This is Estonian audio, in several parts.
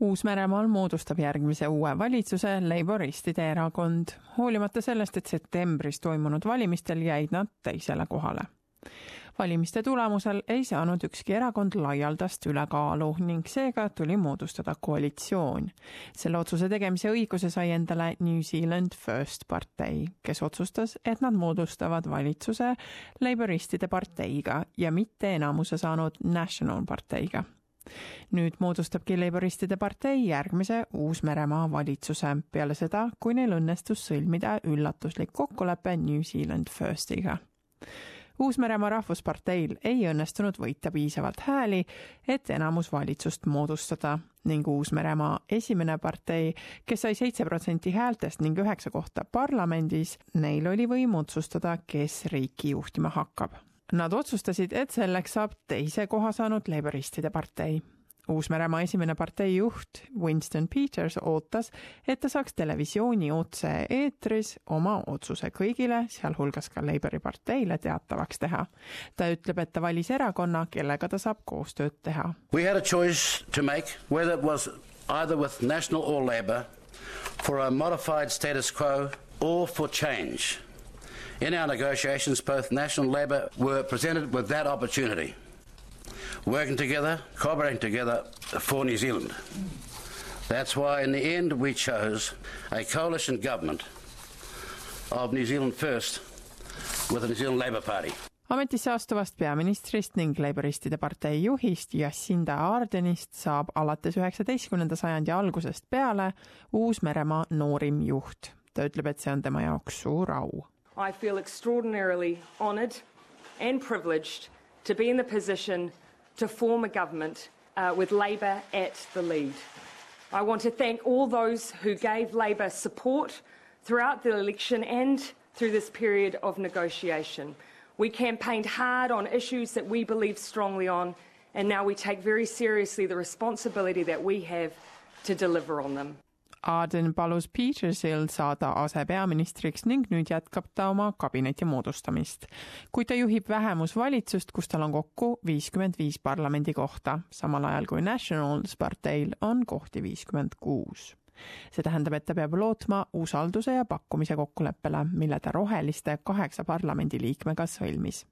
Uus-Meremaal moodustab järgmise uue valitsuse Laboristide erakond, hoolimata sellest, et septembris toimunud valimistel jäid nad teisele kohale. valimiste tulemusel ei saanud ükski erakond laialdast ülekaalu ning seega tuli moodustada koalitsioon. selle otsuse tegemise õiguse sai endale New Zealand First partei, kes otsustas, et nad moodustavad valitsuse Laboristide parteiga ja mitte enamuse saanud National parteiga nüüd moodustabki Laboristide partei järgmise Uus-Meremaa valitsuse peale seda, kui neil õnnestus sõlmida üllatuslik kokkulepe New Zealand Firstiga. Uus-Meremaa Rahvusparteil ei õnnestunud võita piisavalt hääli, et enamusvalitsust moodustada ning Uus-Meremaa esimene partei, kes sai seitse protsenti häältest ning üheksa kohta parlamendis, neil oli võim otsustada, kes riiki juhtima hakkab Nad otsustasid, et selleks saab teise koha saanud Laboristide partei. Uus-Meremaa esimene partei juht Winston Peters ootas, et ta saaks televisiooni otse-eetris oma otsuse kõigile, sealhulgas ka Labori parteile teatavaks teha. ta ütleb, et ta valis erakonna, kellega ta saab koostööd teha. We had a choice to make whether it was either with National or Labor for a modified status quo or for change In our negotiations, both National Labor were presented with that opportunity, working together, cooperating together for New Zealand. That's why, in the end, we chose a coalition government of New Zealand First with the New Zealand Labour Party. ametisse astuvast peaministrist ning Laboristide partei juhist Jacinda Ardenist saab alates üheksateistkümnenda sajandi algusest peale Uus-Meremaa noorim juht. ta ütleb, et see on tema jaoks suur au I feel extraordinarily honoured and privileged to be in the position to form a government uh, with Labor at the lead. I want to thank all those who gave Labor support throughout the election and through this period of negotiation. We campaigned hard on issues that we believe strongly on, and now we take very seriously the responsibility that we have to deliver on them. Aden palus Petersil saada asepeaministriks ning nüüd jätkab ta oma kabineti moodustamist. kuid ta juhib vähemusvalitsust, kus tal on kokku viiskümmend viis parlamendikohta, samal ajal kui Nationals parteil on kohti viiskümmend kuus see tähendab, et ta peab lootma usalduse ja pakkumise kokkuleppele, mille ta roheliste kaheksa parlamendiliikmega sõlmis.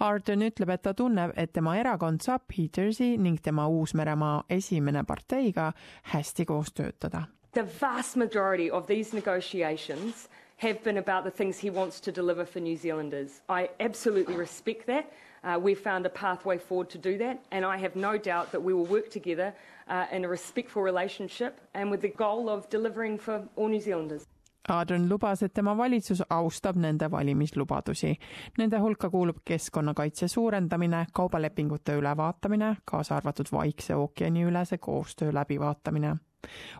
Arden ütleb, et ta tunneb, et tema erakond saab Petersi ning tema Uus-Meremaa esimene parteiga hästi koos töötada the vast majority of these negotiations have been about the things he wants to deliver for New Zealanders. I absolutely respect that. Uh, we've found a pathway forward to do that, and I have no doubt that we will work together uh, in a respectful relationship and with the goal of delivering for all New Zealanders. Adrian lubas, et tema valitsus austab nende valimislubadusi. Nende hulka kuulub keskkonnakaitse suurendamine, kaubalepingute ülevaatamine, kaasa arvatud Vaikse ookeani ülese koostöö läbivaatamine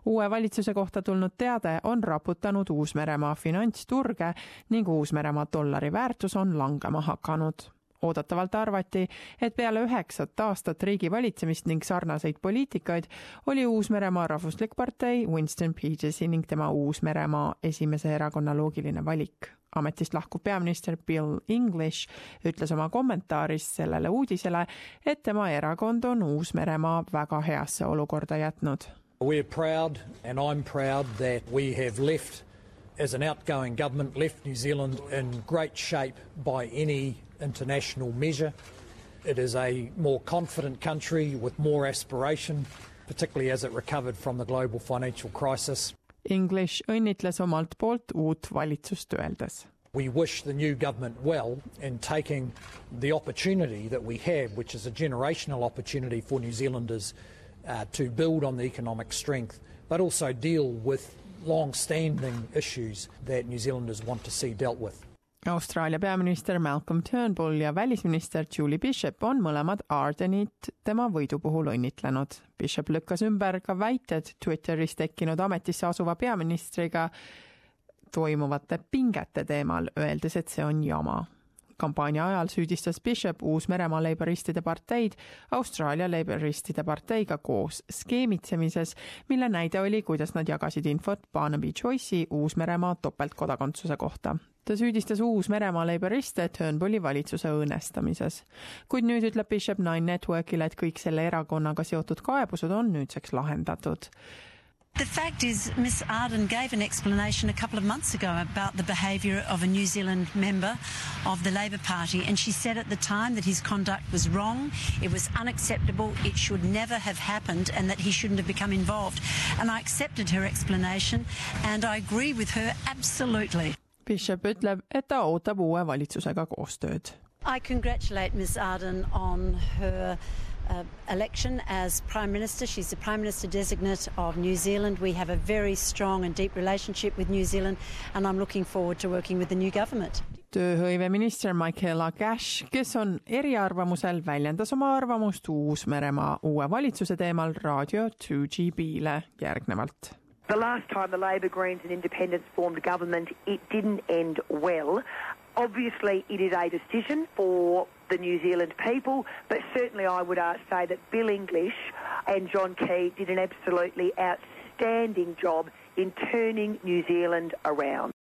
uue valitsuse kohta tulnud teade on raputanud Uus-Meremaa finantsturge ning Uus-Meremaa dollari väärtus on langema hakanud oodatavalt arvati, et peale üheksat aastat riigi valitsemist ning sarnaseid poliitikaid oli Uus-Meremaa Rahvuslik Partei Winston Petersi ning tema Uus-Meremaa esimese erakonna loogiline valik. ametist lahkuv peaminister Bill English ütles oma kommentaaris sellele uudisele, et tema erakond on Uus-Meremaa väga heasse olukorda jätnud We're proud, and I'm proud, that we have left, as an outgoing government, left New Zealand in great shape by any international measure. It is a more confident country with more aspiration, particularly as it recovered from the global financial crisis. English õnnitles omalt poolt uut valitsust öeldes. We wish the new government well in taking the opportunity that we have, which is a generational opportunity for New Zealanders uh, to build on the economic strength, but also deal with long-standing issues that New Zealanders want to see dealt with. Austraalia peaminister Malcolm Turnbull ja välisminister Julie Bishop on mõlemad Ardenit tema võidu puhul õnnitlenud. Bishop lükkas ümber ka väited Twitteris tekkinud ametisse asuva peaministriga toimuvate pingete teemal, öeldes, et see on jama kampaania ajal süüdistas Bishop Uus-Meremaa Laboristide parteid Austraalia Laboristide parteiga koos skeemitsemises, mille näide oli, kuidas nad jagasid infot Barnaby Joyce'i Uus-Meremaa topeltkodakondsuse kohta ta süüdistas Uus-Meremaa leiboriste Turnbulli valitsuse õõnestamises. kuid nüüd ütleb Bishop Nine Networkile, et kõik selle erakonnaga seotud kaebused on nüüdseks lahendatud. The fact is, Miss Arden gave an explanation a couple of months ago about the behaviour of a New Zealand member of the Labor Party, and she said at the time that his conduct was wrong, it was unacceptable, it should never have happened, and that he shouldn't have become involved. And I accepted her explanation, and I agree with her absolutely. Bishop ütleb, et ta ootab uue valitsusega koostööd. I congratulate Ms Arden on her uh, election as Prime Minister. She's the Prime Minister designate of New Zealand. We have a very strong and deep relationship with New Zealand, and I'm looking forward to working with the new government. tööhõiveminister Michaela Cash, kes on eriarvamusel, väljendas oma arvamust Uus-Meremaa uue valitsuse teemal raadio 2GB-le järgnevalt. The last time the Labor, Greens and Independents formed government, it didn't end well. Obviously, it is a decision for the New Zealand people, but certainly I would uh, say that Bill English and John Key did an absolutely outstanding job in turning New Zealand around.